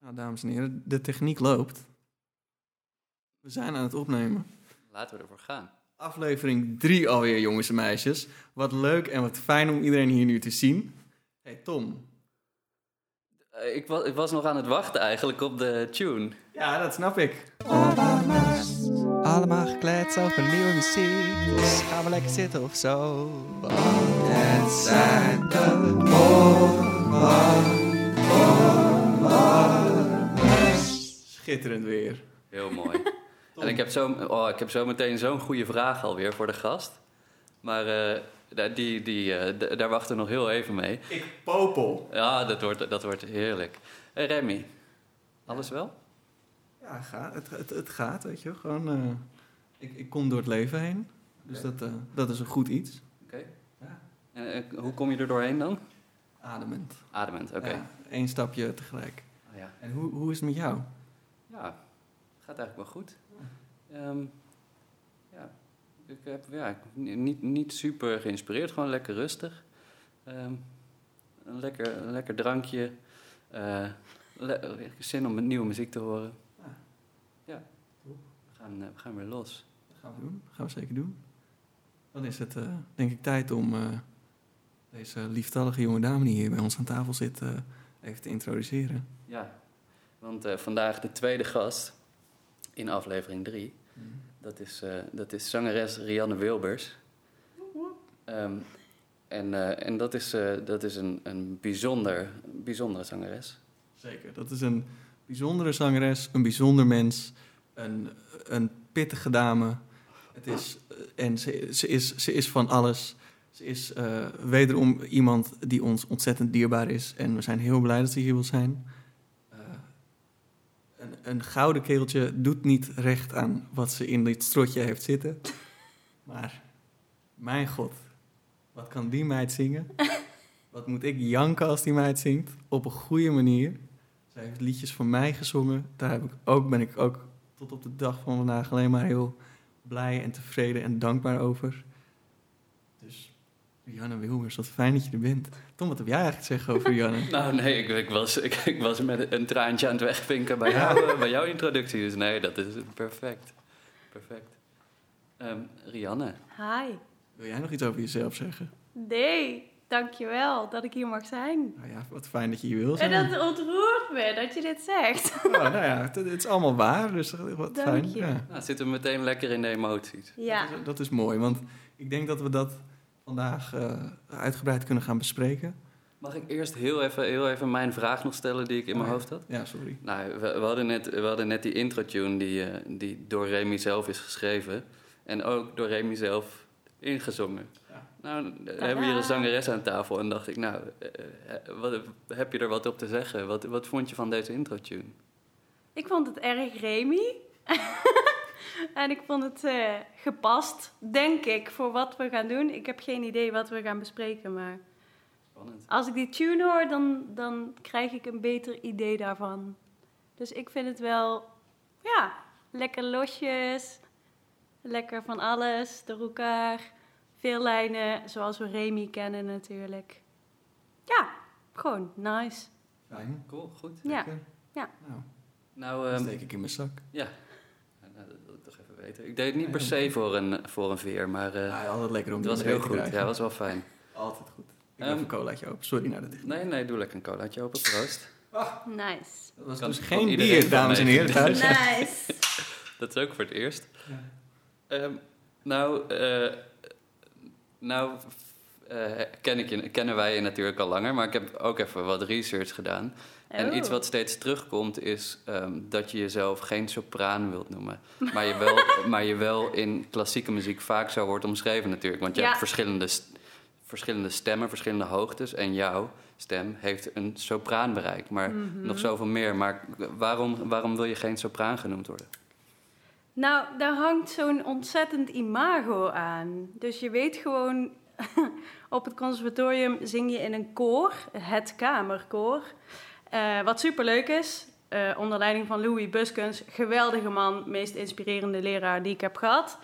Nou, dames en heren, de techniek loopt. We zijn aan het opnemen. Laten we ervoor gaan. Aflevering 3 alweer, jongens en meisjes. Wat leuk en wat fijn om iedereen hier nu te zien. Hey Tom. Eh, ik, was, ik was nog aan het wachten eigenlijk op de tune. Ja, dat snap ik. Allemaal gekletst over nieuwe muziek. Dus gaan we lekker zitten of zo. Want het zijn de Schitterend weer. Heel mooi. en ik heb, zo, oh, ik heb zo meteen zo'n goede vraag alweer voor de gast. Maar eh, die, die, eh, daar wachten we nog heel even mee. Ik popel. Ja, dat wordt, dat wordt heerlijk. Hey, Remy, alles wel? Ja, gaat, het, het, het gaat, weet je. Gewoon, eh, ik, ik kom door het leven heen. Dus dat, eh, dat is een goed iets. Oké. Ja. En eh, hoe kom je er doorheen dan? Ademend. Ademend, oké. Ja, Eén stapje tegelijk. Ah, ja. En hoe, hoe is het met jou? Ja, gaat eigenlijk wel goed. Ehm, ja, ik heb ja, niet, niet super geïnspireerd, gewoon lekker rustig. Ehm, een, lekker, een lekker drankje. eh, le- zin om nieuwe muziek te horen. Ja. Ja, we gaan, eh, we gaan weer los. Dat gaan we doen. Dat gaan we zeker doen. Dan is het, eh, denk ik, tijd om deze lieftallige jonge dame die hier bij ons aan tafel zit, even te introduceren. Ja, want eh, vandaag de tweede gast in aflevering 3. Dat is, eh, dat is zangeres Rianne Wilbers. Ehm, en, eh, en dat is, dat is een, een bijzonder, bijzondere zangeres. Zeker. Dat is een bijzondere zangeres, een bijzonder mens, een, een pittige dame. Het is, en ze, ze, is, ze is van alles. Ze is wederom iemand die ons ontzettend dierbaar is. En we zijn heel blij dat ze hier wil zijn. Een, gouden keeltje doet niet recht aan wat ze in dit strotje heeft zitten. Maar, mijn god, wat kan die meid zingen? Wat moet ik janken als die meid zingt? Op een goede manier. Zij heeft liedjes van mij gezongen. Daar heb ik ook, ben ik ook tot op de dag van vandaag alleen maar heel blij en tevreden en dankbaar over. Dus Rianne Wilmers, wat fijn dat je er bent. Tom, wat heb jij eigenlijk te zeggen over Rianne? Nou nee, ik, ik, was, ik, ik was met een traantje aan het wegvinken bij, jou, eh, bij jouw introductie. Dus nee, dat is perfect. Perfect. Ehm, Rianne, Hi. Wil jij nog iets over jezelf zeggen? Nee, dankjewel dat ik hier mag zijn. Nou ja, wat fijn dat je hier wil En zijn. dat ontroert me dat je dit zegt. Oh, nou ja, het, het is allemaal waar, dus wat Dank fijn. je. Ja. nou, zitten we meteen lekker in de emoties. Ja, Dat, is, dat is mooi, want ik denk dat we dat vandaag eh, uitgebreid kunnen gaan bespreken. Mag ik eerst heel even, heel even mijn vraag nog stellen die ik in mijn Oh hoofd had? Ja, sorry. Nou, we, we hadden net, we hadden net die intro-tune die, eh, die door Remy zelf is geschreven. En ook door Remy zelf ingezongen. Ja. Nou, dan hebben we hier een zangeres aan tafel. En dacht ik, nou, eh, eh, wat, heb je er wat op te zeggen? Wat, wat vond je van deze intro-tune? ik vond het erg Remy. en ik vond het eh, gepast, denk ik, voor wat we gaan doen. Ik heb geen idee wat we gaan bespreken, maar Spannend. als ik die tune hoor, dan, dan krijg ik een beter idee daarvan. Dus ik vind het wel, ja, lekker losjes, lekker van alles door elkaar. Veel lijnen, zoals we Remy kennen natuurlijk. Ja, gewoon nice. Fijn. Cool, goed. Ja, Lekker. ja. Nou, Nou, ehm, steek ik in mijn zak. ja. Nou, ik even deed het niet per se voor een, voor een veer, maar eh, Ja, altijd lekker om het was heel te goed. Ja, krijgen. was wel fijn. Altijd goed. Ik Ehm, heb een colaatje open. Sorry naar de techniek. Nee, nee, doe lekker een colaatje open. Proost. Nice. Dat was Kan- dus geen bier, dames en heren, thuis. Nice. Dat is ook voor het eerst. Ja. Ehm, nou, eh, nou eh, ken ik kennen wij je natuurlijk al langer, maar ik heb ook even wat research gedaan. En Oh. iets wat steeds terugkomt is ehm, dat je jezelf geen sopraan wilt noemen. Maar je, wel, maar je wel in klassieke muziek vaak zo wordt omschreven natuurlijk. Want je Ja. hebt verschillende, verschillende stemmen, verschillende hoogtes. En jouw stem heeft een sopraanbereik. Maar Mhm. nog zoveel meer. Maar waarom, waarom wil je geen sopraan genoemd worden? Nou, daar hangt zo'n ontzettend imago aan. Dus je weet gewoon, op het conservatorium zing je in een koor, het kamerkoor. Eh, wat superleuk is, eh, onder leiding van Louis Buskens, geweldige man, meest inspirerende leraar die ik heb gehad.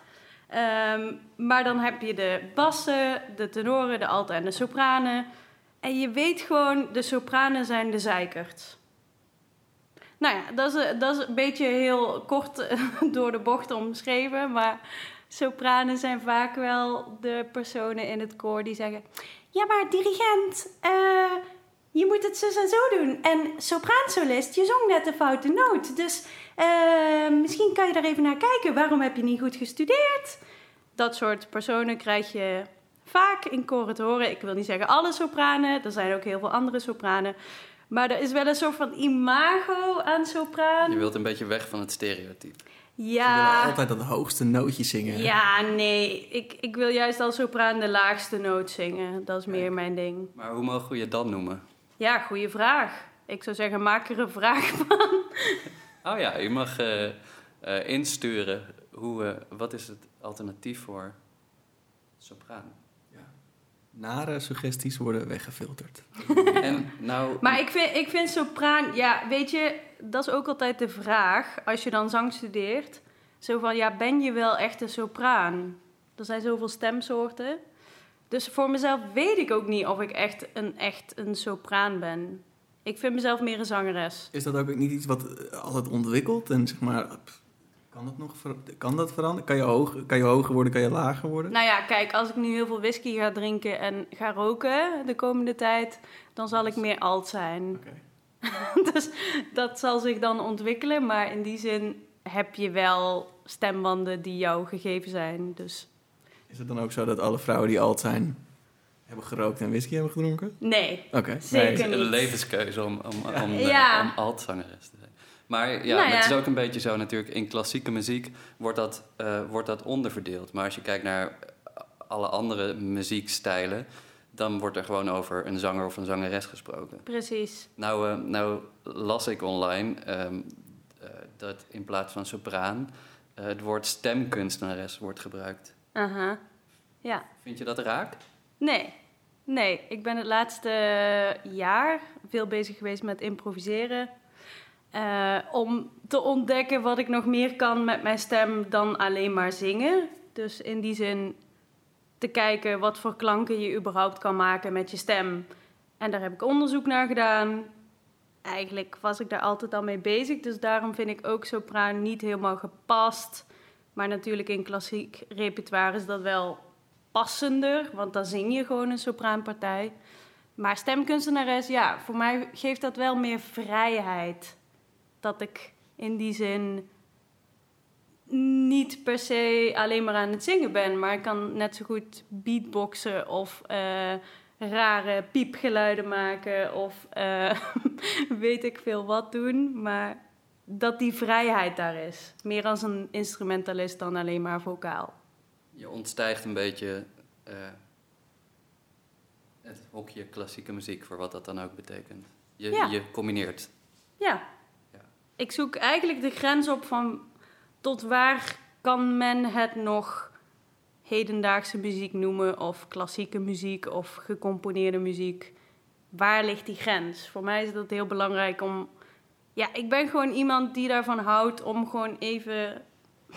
Ehm, maar dan heb je de bassen, de tenoren, de alten en de sopranen. En je weet gewoon, de sopranen zijn de zeikert. Nou ja, dat is, dat is een beetje heel kort door de bocht omschreven. Maar sopranen zijn vaak wel de personen in het koor die zeggen... Ja, maar dirigent, eh, je moet het zus en zo doen. En sopraansolist, je zong net de foute noot. Dus eh, misschien kan je daar even naar kijken. Waarom heb je niet goed gestudeerd? Dat soort personen krijg je vaak in koren te horen. Ik wil niet zeggen alle sopranen. Er zijn ook heel veel andere sopranen. Maar er is wel een soort van imago aan sopraan. Je wilt een beetje weg van het stereotype. Ze willen Ja, altijd dat hoogste nootje zingen. ja, nee. Ik, ik wil juist als sopraan de laagste noot zingen. Dat is meer mijn ding. Maar hoe mogen we je dan noemen? Ja, goede vraag. Ik zou zeggen, maak er een vraag van. Oh ja, je mag eh, eh, insturen hoe, eh, wat is het alternatief voor sopraan. Nare suggesties worden weggefilterd. en nou, Maar ik vind, ik vind sopraan, ja, weet je, dat is ook altijd de vraag als je dan zang studeert. Zo van, ja, ben je wel echt een sopraan? Er zijn zoveel stemsoorten. Dus voor mezelf weet ik ook niet of ik echt een, echt een sopraan ben. Ik vind mezelf meer een zangeres. Is dat ook niet iets wat eh, altijd ontwikkelt? En zeg maar, kan dat nog ver- kan dat veranderen? Kan je, hoog, kan je hoger worden, kan je lager worden? Nou ja, kijk, als ik nu heel veel whisky ga drinken en ga roken de komende tijd, dan zal ik meer alt zijn. Oké. dus dat zal zich dan ontwikkelen. Maar in die zin heb je wel stembanden die jou gegeven zijn. Dus Is het dan ook zo dat alle vrouwen die alt zijn, hebben gerookt en whisky hebben gedronken? nee. Oké. Zeker het is een levenskeuze om, om, om, om altzangeres te zijn. Maar ja, Nou het is ook een beetje zo natuurlijk. In klassieke muziek wordt dat, eh, wordt dat onderverdeeld. Maar als je kijkt naar alle andere muziekstijlen... dan wordt er gewoon over een zanger of een zangeres gesproken. Precies. Nou, eh, nou las ik online ehm, eh, dat in plaats van sopraan... het woord stemkunstenares wordt gebruikt. Aha. Ja. Vind je dat raak? Nee. Nee, ik ben het laatste jaar veel bezig geweest met improviseren. Eh, om te ontdekken wat ik nog meer kan met mijn stem dan alleen maar zingen. Dus in die zin te kijken wat voor klanken je überhaupt kan maken met je stem. En daar heb ik onderzoek naar gedaan. Eigenlijk was ik daar altijd al mee bezig, dus daarom vind ik ook sopraan niet helemaal gepast. Maar natuurlijk in klassiek repertoire is dat wel passender, want dan zing je gewoon een sopraanpartij. Maar stemkunstenares, ja, voor mij geeft dat wel meer vrijheid. Dat ik in die zin niet per se alleen maar aan het zingen ben, maar ik kan net zo goed beatboxen of eh, rare piepgeluiden maken of eh, weet ik veel wat doen. Maar dat die vrijheid daar is. Meer als een instrumentalist dan alleen maar vocaal. Je ontstijgt een beetje eh, het hokje klassieke muziek, voor wat dat dan ook betekent. Je, Ja. je combineert. Ja. Ik zoek eigenlijk de grens op van tot waar kan men het nog hedendaagse muziek noemen of klassieke muziek of gecomponeerde muziek. Waar ligt die grens? Voor mij is dat heel belangrijk om. Ja, ik ben gewoon iemand die daarvan houdt om gewoon even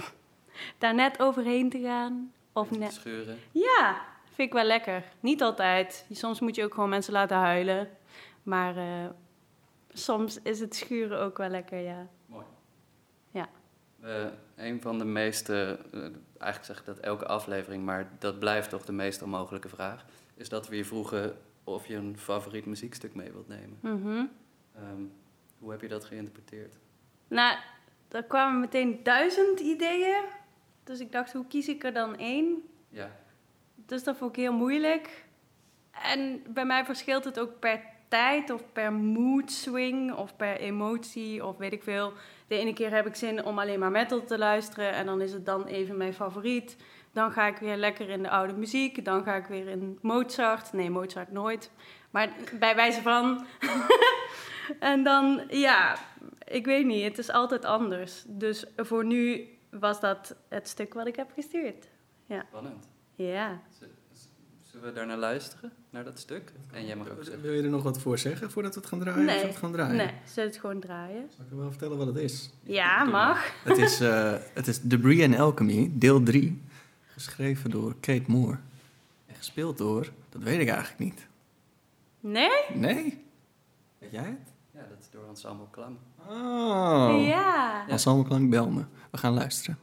daar net overheen te gaan. Of net. Schuren. Ja, vind ik wel lekker. Niet altijd. Soms moet je ook gewoon mensen laten huilen. Maar eh, soms is het schuren ook wel lekker, ja. Mooi. Ja. Eh, een van de meeste, eh, eigenlijk zeg ik dat elke aflevering, maar dat blijft toch de meest onmogelijke vraag, is dat we je vroegen of je een favoriet muziekstuk mee wilt nemen. Mhm. Ehm, hoe heb je dat geïnterpreteerd? Nou, er kwamen meteen duizend ideeën. Dus ik dacht, hoe kies ik er dan één? Ja, Dus dat vond ik heel moeilijk. En bij mij verschilt het ook per tijd of per mood swing of per emotie of weet ik veel. De ene keer heb ik zin om alleen maar metal te luisteren en dan is het dan even mijn favoriet. Dan ga ik weer lekker in de oude muziek. Dan ga ik weer in Mozart. Nee, Mozart nooit. Maar bij wijze van. en dan, ja, ik weet niet. Het is altijd anders. Dus voor nu was dat het stuk wat ik heb gestuurd. spannend. Ja. Zullen we daar naar luisteren, naar dat stuk? En jij mag ook zeggen. Wil je er nog wat voor zeggen voordat we het gaan draaien? Of Nee, zullen we het gaan draaien? Nee, zet het gewoon draaien. Zal ik je wel vertellen wat het is? Ja, doe mag. Het is, eh, het is Debris and Alchemy, deel 3. Geschreven door Kate Moore. En gespeeld door, dat weet ik eigenlijk niet. Nee? Nee? Weet jij het? Ja, dat is door Ensemble Klang. Oh. Ja. Ensemble Klank, bel me. We gaan luisteren.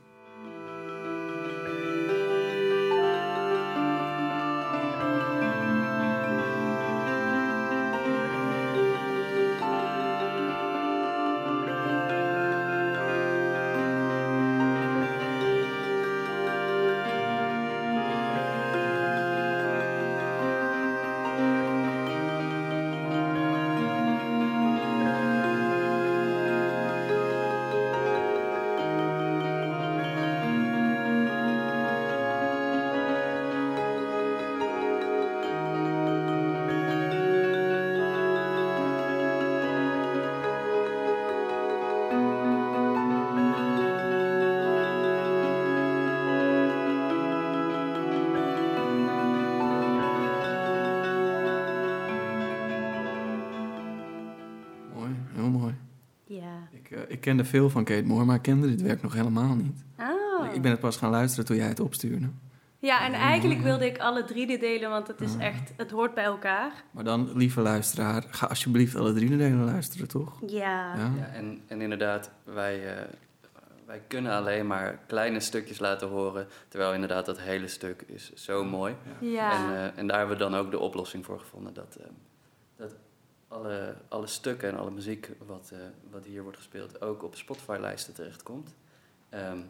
Kende veel van Kate Moore, maar ik kende dit werk nog helemaal niet. Oh. Ik ben het pas gaan luisteren toen jij het opstuurde. Ja, en eigenlijk wilde ik alle drie de delen, want het is echt, het hoort bij elkaar. Maar dan, lieve luisteraar, ga alsjeblieft alle drie de delen luisteren, toch? Ja. Ja. Ja, en, en inderdaad, wij, eh, wij kunnen alleen maar kleine stukjes laten horen. Terwijl inderdaad dat hele stuk is zo mooi. Ja. En, eh, en daar hebben we dan ook de oplossing voor gevonden. Dat, eh, dat alle, alle stukken en alle muziek wat, eh, wat hier wordt gespeeld ook op Spotify-lijsten terechtkomt. Ehm,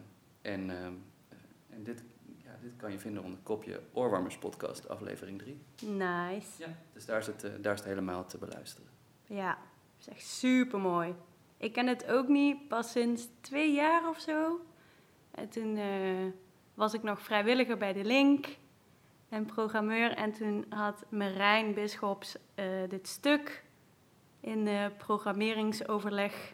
en ehm, eh, en dit, ja, dit kan je vinden onder het kopje Oorwarmers Podcast, aflevering 3. Nice. Ja. Dus daar is, het, eh, daar is het helemaal te beluisteren. Ja, dat is echt super mooi. Ik ken het ook niet, pas sinds twee jaar of zo. En toen eh, was ik nog vrijwilliger bij de Link en programmeur. En toen had Marijn Bisschops dit stuk in de programmeringsoverleg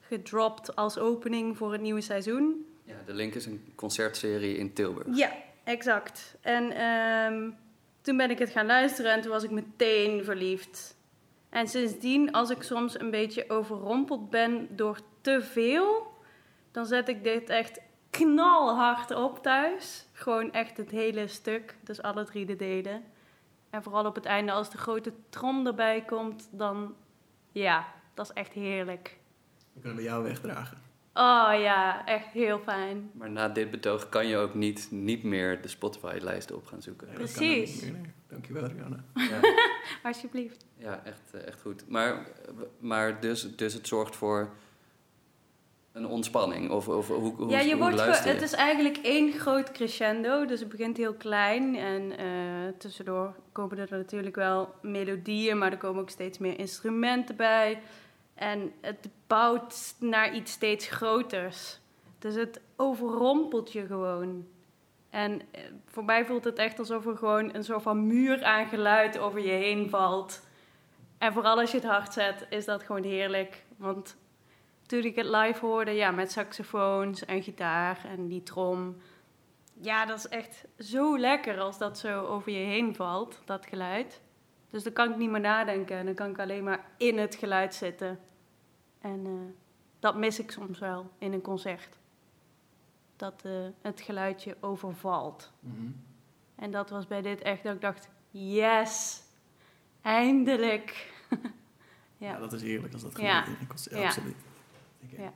gedropt als opening voor het nieuwe seizoen. Ja, de link is een concertserie in Tilburg. Ja, exact. En ehm, toen ben ik het gaan luisteren en toen was ik meteen verliefd. En sindsdien, als ik soms een beetje overrompeld ben door te veel, dan zet ik dit echt knalhard op thuis. Gewoon echt het hele stuk, dus alle drie de delen. En vooral op het einde, als de grote trom erbij komt, dan ja, dat is echt heerlijk. We kunnen bij jou wegdragen. Oh ja, echt heel fijn. Maar na dit betoog kan je ook niet, niet meer de Spotify-lijsten op gaan zoeken. Nee, Precies. niet meer, nee. Dankjewel, Rianne. Ja, Alsjeblieft. ja echt, eh, echt goed. Maar, maar dus, dus het zorgt voor een ontspanning? Of, of hoe, hoe, ja, je hoe wordt je? het is eigenlijk één groot crescendo. Dus het begint heel klein. En eh, tussendoor komen er natuurlijk wel melodieën, maar er komen ook steeds meer instrumenten bij. En het bouwt naar iets steeds groters. Dus het overrompelt je gewoon. En eh, voor mij voelt het echt alsof er gewoon een soort van muur aan geluid over je heen valt. En vooral als je het hard zet, is dat gewoon heerlijk. Want toen ik het live hoorde, ja, met saxofoons en gitaar en die trom. Ja, dat is echt zo lekker als dat zo over je heen valt, dat geluid. Dus dan kan ik niet meer nadenken en dan kan ik alleen maar in het geluid zitten. En eh, dat mis ik soms wel in een concert. Dat eh, het geluidje overvalt. Mhm. En dat was bij dit echt dat ik dacht, yes, eindelijk. Ja. ja, dat is eerlijk als dat Ja. gebeurt in een concert. Ja. Absoluut. Ja.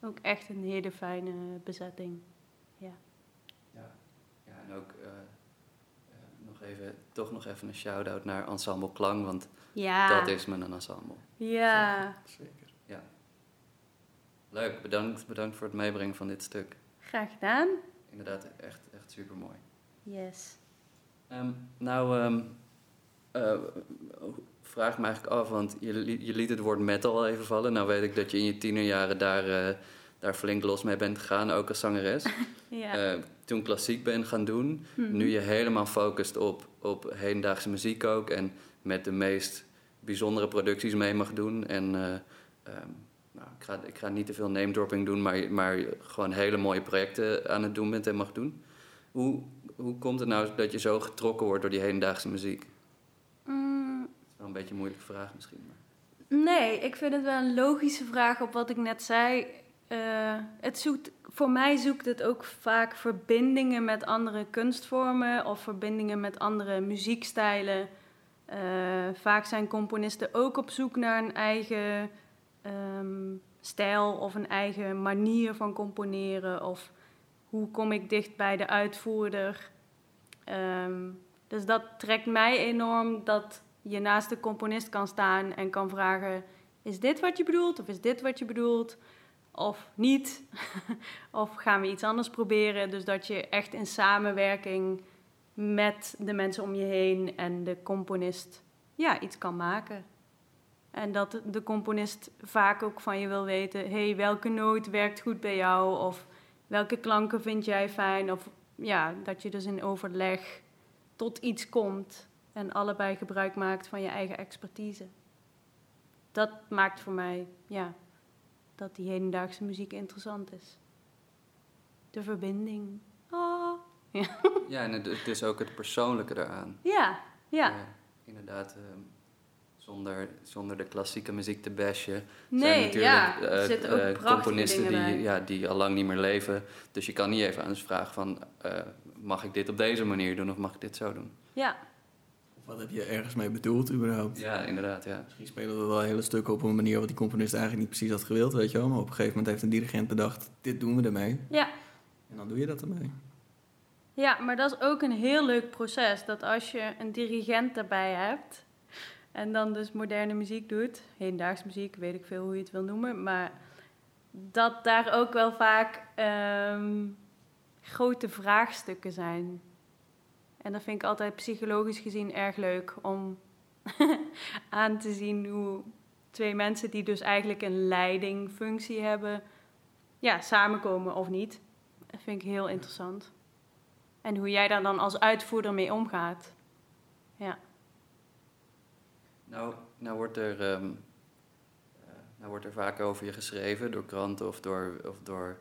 ook echt een hele fijne bezetting. Ja, ja en ook eh, eh, nog even, toch nog even een shout-out naar Ensemble Klang, want Ja, dat is mijn ensemble. ja, Zeker. Leuk, bedankt, bedankt voor het meebrengen van dit stuk. graag gedaan. Inderdaad, echt, echt super mooi. Yes. nou, ehm, eh, vraag me eigenlijk af, want je, je liet het woord metal al even vallen. Nou weet ik dat je in je tienerjaren daar, eh, daar flink los mee bent gegaan, ook als zangeres. Ja. Eh, toen klassiek ben gaan doen, Mhm. nu je helemaal focust op, op hedendaagse muziek ook en met de meest bijzondere producties mee mag doen. En eh, ehm, nou, ik, ga, ik ga niet te veel name dropping doen, maar, maar gewoon hele mooie projecten aan het doen bent en mag doen. Hoe, hoe komt het nou dat je zo getrokken wordt door die hedendaagse muziek? Mm, Dat is wel een beetje een moeilijke vraag misschien. Maar... nee, ik vind het wel een logische vraag op wat ik net zei. Eh, het zoekt, voor mij zoekt het ook vaak verbindingen met andere kunstvormen of verbindingen met andere muziekstijlen. Eh, vaak zijn componisten ook op zoek naar een eigen ehm, stijl of een eigen manier van componeren. Of hoe kom ik dicht bij de uitvoerder. Ehm, dus dat trekt mij enorm dat je naast de componist kan staan en kan vragen: is dit wat je bedoelt of is dit wat je bedoelt? Of niet? of gaan we iets anders proberen? Dus dat je echt in samenwerking met de mensen om je heen en de componist ja, iets kan maken. En dat de componist vaak ook van je wil weten: hey, welke noot werkt goed bij jou? Of welke klanken vind jij fijn? Of ja, dat je dus in overleg tot iets komt en allebei gebruik maakt van je eigen expertise. Dat maakt voor mij, ja, dat die hedendaagse muziek interessant is. De verbinding. Ah. Ja, Ja, en is ook het persoonlijke eraan. ja. ja. Inderdaad, ehm, zonder, zonder de klassieke muziek te bashen. zijn Nee, natuurlijk ja, er eh, zitten ook eh, componisten die, bij. ja, die al lang niet meer leven. Dus je kan niet even aan ze vragen van... eh, mag ik dit op deze manier doen of mag ik dit zo doen? Ja, wat heb je ergens mee bedoeld überhaupt? Ja, inderdaad, ja. Misschien spelen we wel hele stukken op een manier wat die componist eigenlijk niet precies had gewild, weet je wel. Maar op een gegeven moment heeft een dirigent bedacht, dit doen we ermee. ja. En dan doe je dat ermee. Ja, maar dat is ook een heel leuk proces. Dat als je een dirigent erbij hebt en dan dus moderne muziek doet, hedendaags muziek, weet ik veel hoe je het wil noemen, maar dat daar ook wel vaak ehm, grote vraagstukken zijn. En dat vind ik altijd psychologisch gezien erg leuk om aan te zien hoe twee mensen die dus eigenlijk een leidingfunctie hebben, ja, samenkomen of niet. Dat vind ik heel interessant. En hoe jij daar dan als uitvoerder mee omgaat. Ja. Nou, nou, wordt er, ehm, eh, nou wordt er vaak over je geschreven door kranten of door, of door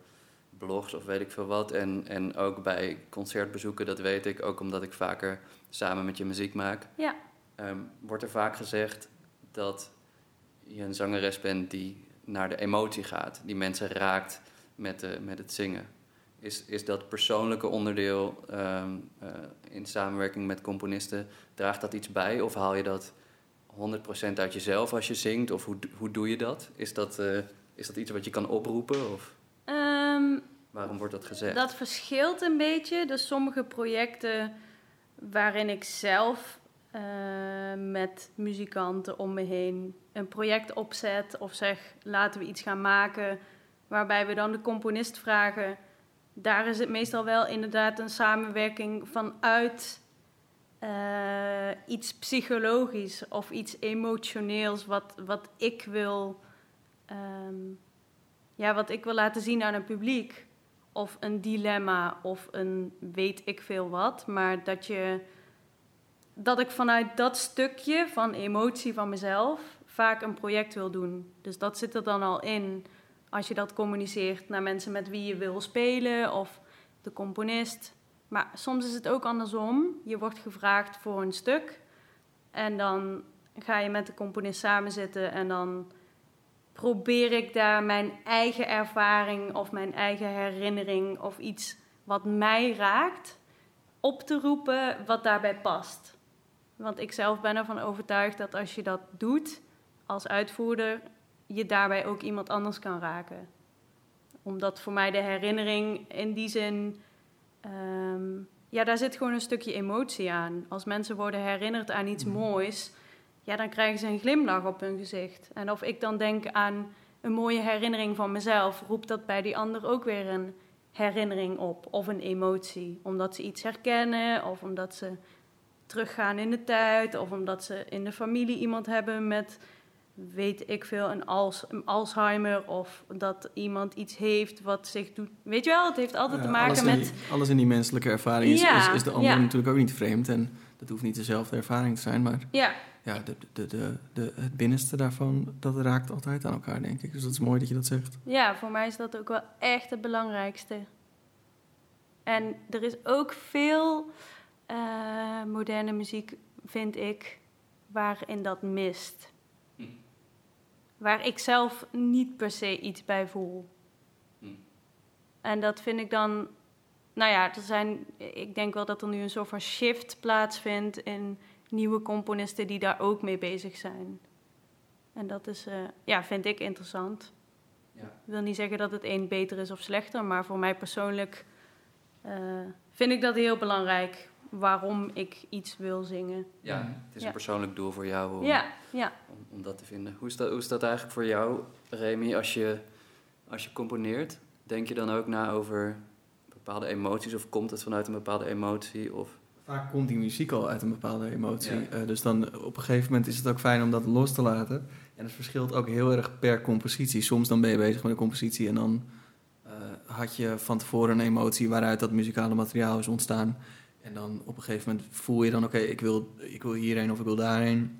blogs of weet ik veel wat. En, en ook bij concertbezoeken, dat weet ik, ook omdat ik vaker samen met je muziek maak. Ja. Ehm, wordt er vaak gezegd dat je een zangeres bent die naar de emotie gaat, die mensen raakt met, de, met het zingen. Is, is dat persoonlijke onderdeel ehm, eh, in samenwerking met componisten, draagt dat iets bij of haal je dat 100% uit jezelf als je zingt? Of hoe, hoe doe je dat? Is dat, eh, is dat iets wat je kan oproepen of Ehm, waarom wordt dat gezegd? dat verschilt een beetje. Dus sommige projecten waarin ik zelf eh, met muzikanten om me heen een project opzet of zeg laten we iets gaan maken, waarbij we dan de componist vragen. Daar is het meestal wel inderdaad een samenwerking vanuit eh, iets psychologisch of iets emotioneels wat, wat ik wil. ehm, ja, wat ik wil laten zien aan een publiek. Of een dilemma of een weet ik veel wat. Maar dat je dat ik vanuit dat stukje van emotie van mezelf vaak een project wil doen. Dus dat zit er dan al in als je dat communiceert naar mensen met wie je wil spelen of de componist. Maar soms is het ook andersom. Je wordt gevraagd voor een stuk en dan ga je met de componist samen zitten en dan probeer ik daar mijn eigen ervaring of mijn eigen herinnering of iets wat mij raakt op te roepen wat daarbij past. Want ik zelf ben ervan overtuigd dat als je dat doet als uitvoerder, je daarbij ook iemand anders kan raken. Omdat voor mij de herinnering in die zin, ehm, ja, daar zit gewoon een stukje emotie aan. Als mensen worden herinnerd aan iets moois, ja, dan krijgen ze een glimlach op hun gezicht. En of ik dan denk aan een mooie herinnering van mezelf, roept dat bij die ander ook weer een herinnering op of een emotie. Omdat ze iets herkennen of omdat ze teruggaan in de tijd of omdat ze in de familie iemand hebben met, weet ik veel, een, Als, een Alzheimer of dat iemand iets heeft wat zich doet. Weet je wel, het heeft altijd Ja, te maken met. Die, alles in die menselijke ervaring is, Ja, is, is de ander ja. natuurlijk ook niet vreemd. En dat hoeft niet dezelfde ervaring te zijn. Maar Ja, ja, de, de, de, de, het binnenste daarvan, dat raakt altijd aan elkaar, denk ik. Dus dat is mooi dat je dat zegt. Ja, voor mij is dat ook wel echt het belangrijkste. En er is ook veel eh, moderne muziek, vind ik, waarin dat mist. Hm. Waar ik zelf niet per se iets bij voel. Hm. En dat vind ik dan. Nou ja, er zijn, ik denk wel dat er nu een soort van shift plaatsvindt in nieuwe componisten die daar ook mee bezig zijn. En dat is, eh, ja, vind ik interessant. Ja. Ik wil niet zeggen dat het een beter is of slechter, maar voor mij persoonlijk eh, vind ik dat heel belangrijk waarom ik iets wil zingen. Ja, het is Ja. een persoonlijk doel voor jou om, Ja, ja. om, om dat te vinden. Hoe is dat, hoe is dat eigenlijk voor jou, Remy, als je, als je componeert? Denk je dan ook na over bepaalde emoties of komt het vanuit een bepaalde emotie? Of, Vaak komt die muziek al uit een bepaalde emotie. Ja. Eh, dus dan op een gegeven moment is het ook fijn om dat los te laten. En het verschilt ook heel erg per compositie. Soms dan ben je bezig met een compositie en dan eh, had je van tevoren een emotie waaruit dat muzikale materiaal is ontstaan. En dan op een gegeven moment voel je dan, oké, ik, wil, ik wil hierheen of ik wil daarheen.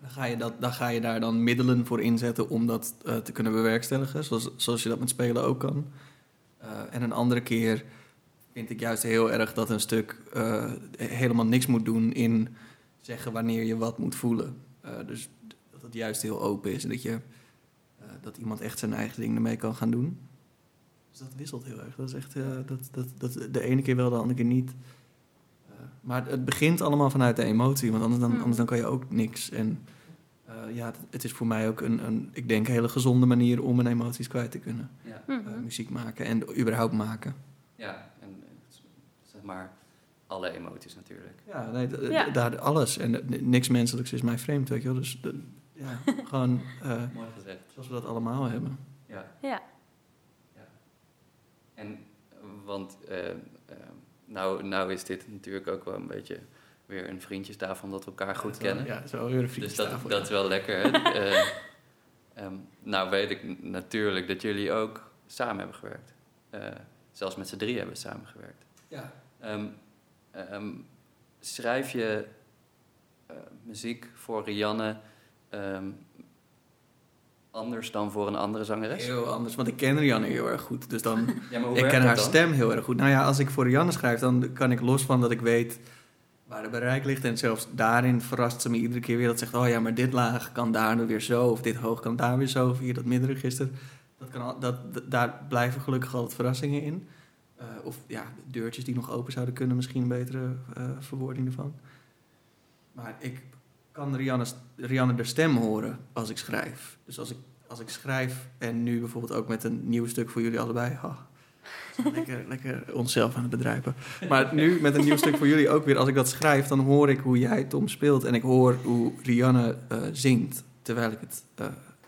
Dan ga, je dat, dan ga je daar dan middelen voor inzetten om dat eh, te kunnen bewerkstelligen. Zoals, zoals je dat met spelen ook kan. Eh, en een andere keer vind ik juist heel erg dat een stuk eh, helemaal niks moet doen in zeggen wanneer je wat moet voelen. Eh, dus dat het juist heel open is en dat, je, eh, dat iemand echt zijn eigen ding ermee kan gaan doen. Dus dat wisselt heel erg. Dat is echt, eh, dat, dat, dat, de ene keer wel, de andere keer niet. Eh, maar het begint allemaal vanuit de emotie, want anders dan, Mhm. anders dan kan je ook niks. En eh, ja, het, het is voor mij ook een, een, ik denk, een hele gezonde manier om mijn emoties kwijt te kunnen. ja, Mhm. Muziek maken en überhaupt maken. ja, zeg maar alle emoties natuurlijk. Ja, nee, Ja. daar alles. En niks menselijks is mij vreemd, weet je wel. Dus ja, gewoon eh, Mooi gezegd. zoals we dat allemaal hebben. Ja. Ja. En, eh, want, eh, eh, nou, nou is dit natuurlijk ook wel een beetje weer een vriendjestafel omdat we elkaar goed Ja, kennen. Ja, zo weer een dus dat, dat is wel lekker. Hè? Eh, ehm, nou weet ik natuurlijk dat jullie ook samen hebben gewerkt. Eh, zelfs met z'n drie hebben we samengewerkt. ja. Ehm, ehm, schrijf je eh, muziek voor Rianne ehm, anders dan voor een andere zangeres? Heel anders, want ik ken Rianne heel erg goed. Dus dan, Ja, maar hoe ik ken haar dan? stem heel erg goed. Nou ja, als ik voor Rianne schrijf, dan kan ik los van dat ik weet waar de bereik ligt. En zelfs daarin verrast ze me iedere keer weer. Dat zegt, oh ja, maar dit laag kan daar nu weer zo. Of dit hoog kan daar weer zo. Of hier dat middenregister. Dat kan al, dat, daar blijven gelukkig altijd verrassingen in. Eh, of ja, deurtjes die nog open zouden kunnen. Misschien een betere eh, verwoording ervan. Maar ik kan Rianne, Rianne de stem horen als ik schrijf. Dus als ik, als ik schrijf en nu bijvoorbeeld ook met een nieuw stuk voor jullie allebei. lekker, lekker onszelf aan het bedrijven. Maar nu met een nieuw stuk voor jullie ook weer. Als ik dat schrijf, dan hoor ik hoe jij Tom speelt. En ik hoor hoe Rianne eh, zingt. Terwijl ik het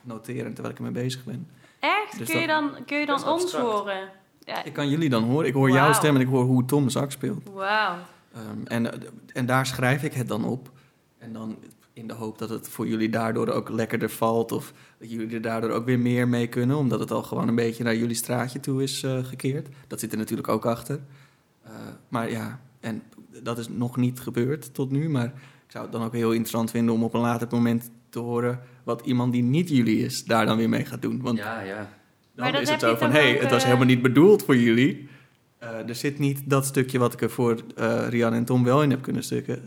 noteer en terwijl ik ermee bezig ben. Echt? Dus kun, je dan, kun je dan ons horen? Ja, Ik kan jullie dan horen. Ik hoor jouw stem en ik hoor hoe Tom zak speelt. wauw. Ehm, en, en daar schrijf ik het dan op. En dan in de hoop dat het voor jullie daardoor ook lekkerder valt. Of dat jullie er daardoor ook weer meer mee kunnen. Omdat het al gewoon een beetje naar jullie straatje toe is eh, gekeerd. Dat zit er natuurlijk ook achter. Eh, maar ja, en dat is nog niet gebeurd tot nu. Maar ik zou het dan ook heel interessant vinden om op een later moment te horen... wat iemand die niet jullie is, daar dan weer mee gaat doen. Want Ja, ja. Dan Maar dat is het heb zo van, hé, hey, het was eh, helemaal niet bedoeld voor jullie. Eh, er zit niet dat stukje wat ik er voor eh Rian en Tom wel in heb kunnen stukken,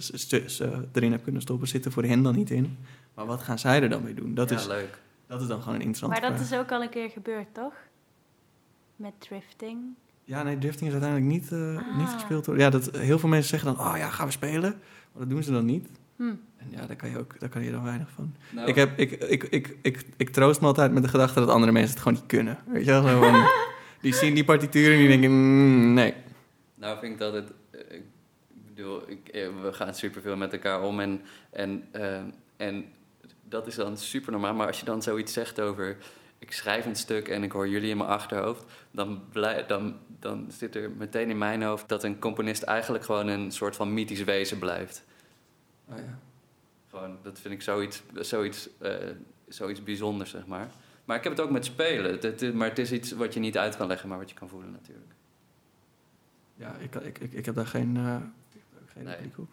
erin heb kunnen stoppen, zit er voor hen dan niet in. Maar wat gaan zij er dan mee doen? Dat, ja, is, leuk. dat is dan gewoon een interessante Maar dat vraag. is ook al een keer gebeurd, toch? Met drifting. Ja, nee, drifting is uiteindelijk niet, eh, niet Ah. gespeeld. Door, ja, dat, heel veel mensen zeggen dan, oh ja, gaan we spelen? Maar dat doen ze dan niet. Hm. En ja, daar kan je, ook, daar kan je dan weinig van. Nou, Ik, heb, ik, ik, ik, ik, ik troost me altijd met de gedachte dat andere mensen het gewoon niet kunnen. Weet je wel? Zo van, die zien die partituur en die denken, mm, nee. Nou vind ik dat het... eh, Ik bedoel, ik, eh, we gaan superveel met elkaar om en, en, eh, en dat is dan super normaal. Maar als je dan zoiets zegt over... Ik schrijf een stuk en ik hoor jullie in mijn achterhoofd... Dan, blij, dan, dan zit er meteen in mijn hoofd dat een componist eigenlijk gewoon een soort van mythisch wezen blijft. Oh, ja. Gewoon, dat vind ik zoiets, zoiets, eh, zoiets bijzonders, zeg maar. Maar ik heb het ook met spelen. Het, maar het is iets wat je niet uit kan leggen, maar wat je kan voelen natuurlijk. Ja, ik, ik, ik, ik heb daar geen, eh geen Nee. op.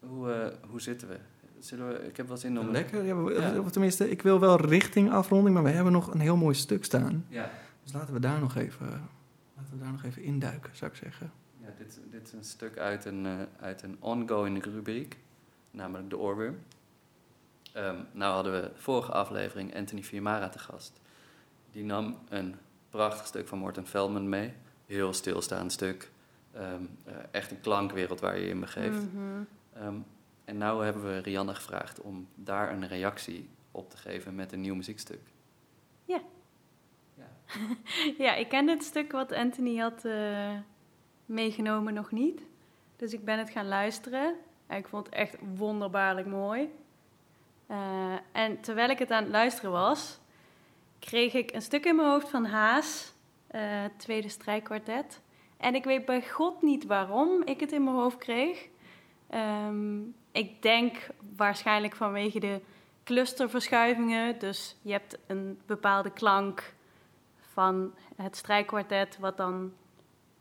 Hoe, eh, hoe zitten we? Zullen we? Ik heb wel zin om... Lekker. Ja, we- Ja. Tenminste, ik wil wel richting afronding, maar we hebben nog een heel mooi stuk staan. Ja, Dus laten we daar nog even, laten we daar nog even induiken, zou ik zeggen. ja dit, dit is een stuk uit een, uit een ongoing rubriek, namelijk de oorworm. Ehm, nou hadden we vorige aflevering Anthony Fiamara te gast. Die nam een prachtig stuk van Morten Feldman mee. Heel stilstaand stuk. Ehm, eh, echt een klankwereld waar je je in begeeft. Ehm, en nou hebben we Rianne gevraagd om daar een reactie op te geven met een nieuw muziekstuk. Ja. Ja. Ja, ik ken dit stuk wat Anthony had eh, meegenomen nog niet. Dus ik ben het gaan luisteren. En ik vond het echt wonderbaarlijk mooi. Eh, en terwijl ik het aan het luisteren was, kreeg ik een stuk in mijn hoofd van Haas, eh, tweede strijkkwartet. En ik weet bij God niet waarom ik het in mijn hoofd kreeg. Ehm, ik denk waarschijnlijk vanwege de clusterverschuivingen. Dus je hebt een bepaalde klank van het strijkkwartet, wat dan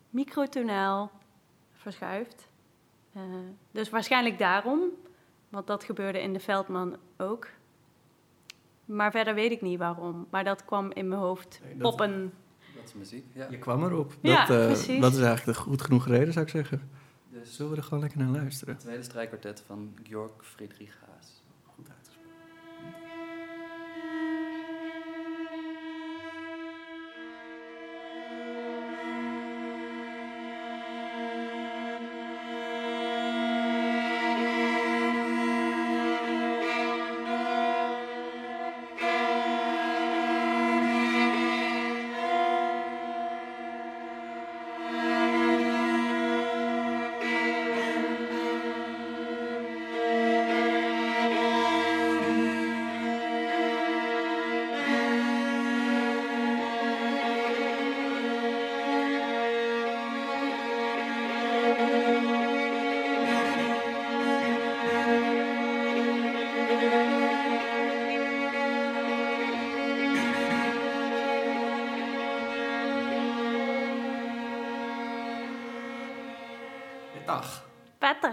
microtonaal verschuift. Eh, dus waarschijnlijk daarom, want dat gebeurde in de Veldman ook. Maar verder weet ik niet waarom. Maar dat kwam in mijn hoofd Nee, dat- poppen. Dat is muziek, ja. Je kwam erop. Ja, dat, eh, precies. dat is eigenlijk de goed genoeg reden, zou ik zeggen. Dus Zullen we er gewoon lekker naar luisteren? het tweede strijkkwartet van Georg Friedrich Haas.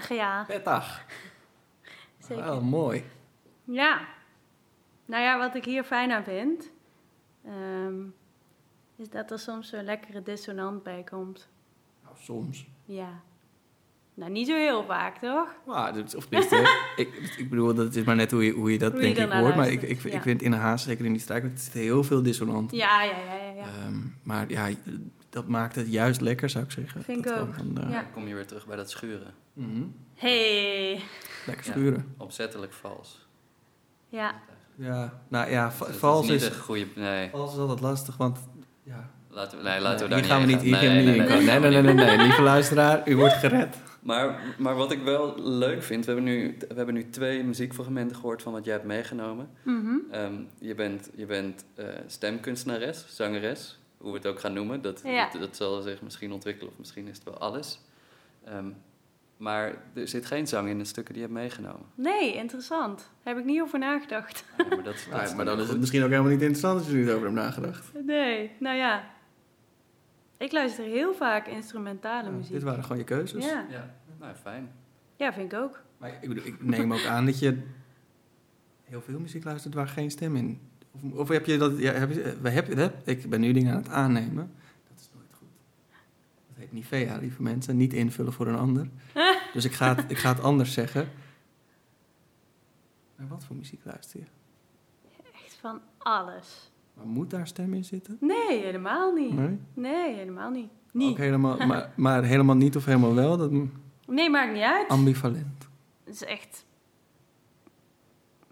Prettig, ja. Petag. Zeker. Wel mooi. Ja. Nou ja, wat ik hier fijn aan vind, ehm, is dat er soms zo'n lekkere dissonant bij komt. Nou, soms. Ja. Nou, niet zo heel vaak, toch? Maar, dit- of tenminste, ik, ik bedoel, dat is maar net hoe je, hoe je dat Hoe je denk ik hoort. Maar ik, ik, ja. ik vind in een haas, zeker in die strijk, het zit heel veel dissonant. Ja, ja, ja, ja. ja. Ehm, maar ja, dat maakt het juist lekker, zou ik zeggen. Vind ik ook. van, eh, Ja. Dan kom je weer terug bij dat schuren. mhm. Hey. Lekker Ja. schuren. Opzettelijk vals. Ja. Ja, nou ja, va- is vals niet is, een goede... Nee, vals is altijd lastig, want ja, laten we, nee, laten we Nee, daar niet gaan we niet, hier gaan we niet in komen. Nee, nee, nee, nee, nee, lieve luisteraar, u wordt gered. Maar, maar wat ik wel leuk vind, we hebben, nu, we hebben nu twee muziekfragmenten gehoord van wat jij hebt meegenomen. Mhm. Ehm, je bent, je bent eh, stemkunstenares, zangeres, hoe we het ook gaan noemen. Dat, Ja. dat, dat zal zich misschien ontwikkelen of misschien is het wel alles. Ehm, maar er zit geen zang in de stukken die je hebt meegenomen. Nee, interessant. Daar heb ik niet over nagedacht. Ja, maar dat, dat Ja, maar dan is het misschien ook helemaal niet interessant als je er niet over hebt nagedacht. Nee, nou ja. Ik luister heel vaak instrumentale Ja, muziek. dit waren gewoon je keuzes. Ja. Ja, nou fijn. ja, vind ik ook. Maar ik, bedoel, ik neem ook aan dat je heel veel muziek luistert waar geen stem in. Of, of heb je dat? Ja, heb je, we heb, heb, ik ben nu dingen aan het aannemen. Dat is nooit goed. Dat heet Nivea, lieve mensen. Niet invullen voor een ander. dus ik ga, het, ik ga het anders zeggen. Maar wat voor muziek luister je? Echt van alles. Maar moet daar stem in zitten? Nee, helemaal niet. Nee? Nee, helemaal niet. Niet. Ook helemaal, maar, maar helemaal niet of helemaal wel? Dat Nee, maakt niet uit. ambivalent. Het is echt...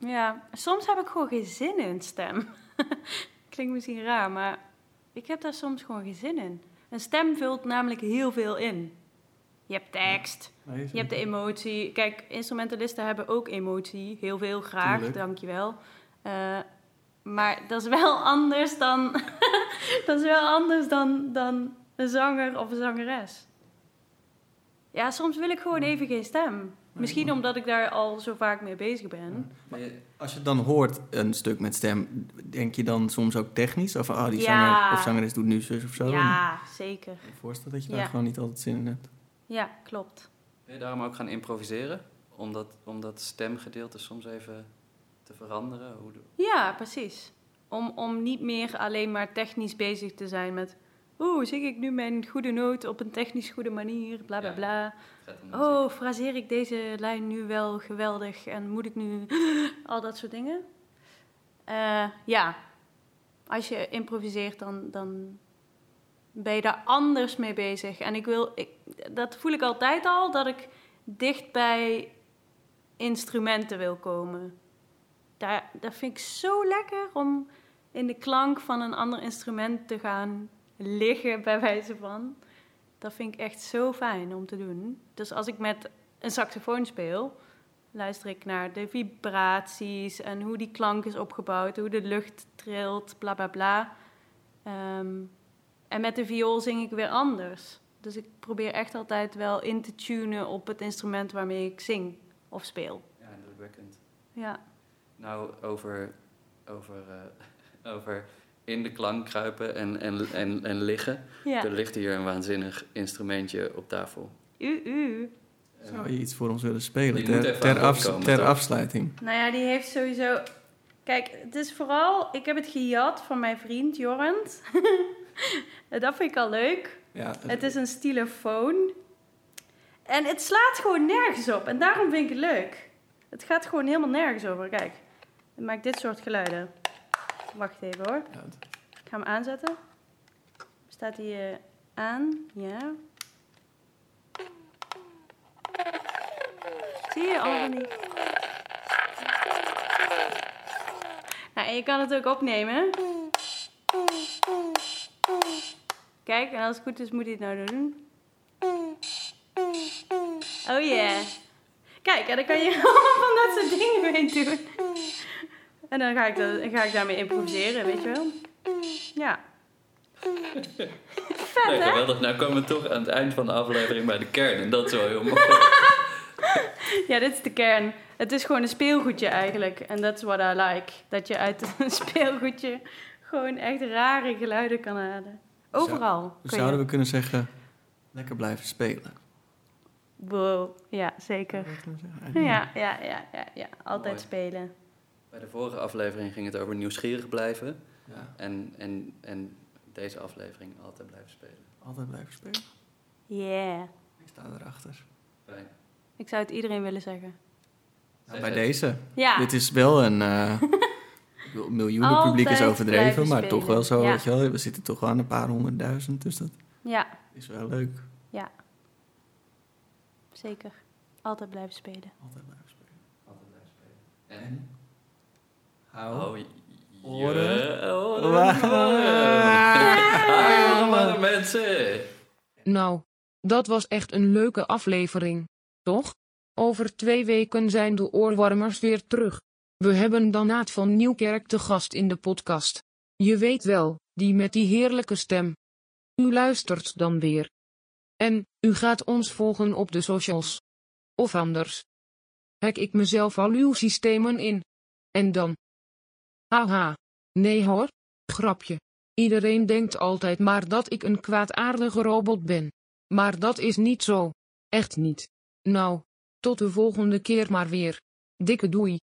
Ja, soms heb ik gewoon geen zin in stem. Klinkt misschien raar, maar ik heb daar soms gewoon geen zin in. Een stem vult namelijk heel veel in. Je hebt tekst, je hebt de emotie. Kijk, instrumentalisten hebben ook emotie. Heel veel, graag, Tuurlijk. dankjewel. Eh maar dat is wel anders dan... dat is wel anders dan, dan een zanger of een zangeres. Ja, soms wil ik gewoon even geen stem. Misschien omdat ik daar al zo vaak mee bezig ben. Maar je- Als je dan hoort een stuk met stem, denk je dan soms ook technisch? Of oh, die Ja. zanger of zangeres doet nu zus of zo? Ja, zeker. Ik kan me voorstellen dat je Ja. daar gewoon niet altijd zin in hebt. Ja, klopt. Ben je daarom ook gaan improviseren? Om dat, om dat stemgedeelte soms even te veranderen? Hoe Ja, precies. Om, om niet meer alleen maar technisch bezig te zijn met... Oeh, zing ik nu mijn goede noot op een technisch goede manier, bla bla bla. Oh, fraseer ik deze lijn nu wel geweldig en moet ik nu... Al dat soort dingen. Eh, ja, als je improviseert, dan, dan ben je daar anders mee bezig. En ik wil, ik, dat voel ik altijd al, dat ik dicht bij instrumenten wil komen. Daar, dat vind ik zo lekker om in de klank van een ander instrument te gaan liggen, bij wijze van. Dat vind ik echt zo fijn om te doen. Dus als ik met een saxofoon speel, luister ik naar de vibraties en hoe die klank is opgebouwd, hoe de lucht trilt, bla bla bla. Ehm, en met de viool zing ik weer anders. Dus ik probeer echt altijd wel in te tunen op het instrument waarmee ik zing of speel. Ja, indrukwekkend. Ja, Nou, over, over, eh, over in de klank kruipen en, en, en, en liggen. ja. Er ligt hier een waanzinnig instrumentje op tafel. U, u. Zou je iets voor ons willen spelen ter, ter, afs- komen, afsluiting? Nou ja, die heeft sowieso. Kijk, het is vooral. Ik heb het gejat van mijn vriend Jorrent. dat vind ik al leuk. Ja, Het is een stylofoon. En het slaat gewoon nergens op. En daarom vind ik het leuk. Het gaat gewoon helemaal nergens over. Kijk, het maakt dit soort geluiden. Wacht even hoor. Ik ga hem aanzetten. Staat hij eh, aan? Ja. Zie je al die... Nou, en je kan het ook opnemen. Kijk, en als het goed is, moet hij het nou doen. Oh yeah. Kijk, en dan kan je allemaal van dat soort dingen mee doen. En dan ga ik, dat, ga ik daarmee improviseren, weet je wel. Ja. Vet, Nee, hè? geweldig. Nou komen we toch aan het eind van de aflevering bij de kern. En dat is wel heel mooi. Ja, dit is de kern. Het is gewoon een speelgoedje eigenlijk. En that's what I like. Dat je uit een speelgoedje gewoon echt rare geluiden kan halen. Overal. kun je. Zouden we kunnen zeggen, lekker blijven spelen? Wow. Ja, zeker. Ja, ja, ja, ja, ja. Altijd Mooi. spelen. Bij de vorige aflevering ging het over nieuwsgierig blijven. Ja, En, en, en deze aflevering altijd blijven spelen. altijd blijven spelen. Yeah. Ik sta erachter. Fijn. Ik zou het iedereen willen zeggen. Nou, bij deze. Ja. Dit is wel een... eh bedoel, miljoenen Altijd publiek is overdreven, maar spelen. toch wel zo, Ja. weet je wel. We zitten toch aan een paar honderdduizend, dus dat Ja, is wel leuk. zeker. Altijd blijven spelen. Altijd blijven spelen. Altijd blijven spelen. En? Hou. Oh, je- Oren. mensen. Nou, dat was echt een leuke aflevering, toch? Over twee weken zijn de oorwarmers weer terug. We hebben Danaat van Nieuwkerk te gast in de podcast. Je weet wel, die met die heerlijke stem. U luistert dan weer. En, u gaat ons volgen op de socials. Of anders. Hack ik mezelf al uw systemen in. En dan. Haha. Nee hoor. Grapje. Iedereen denkt altijd maar dat ik een kwaadaardige robot ben. Maar dat is niet zo. Echt niet. Nou, tot de volgende keer maar weer. Dikke doei.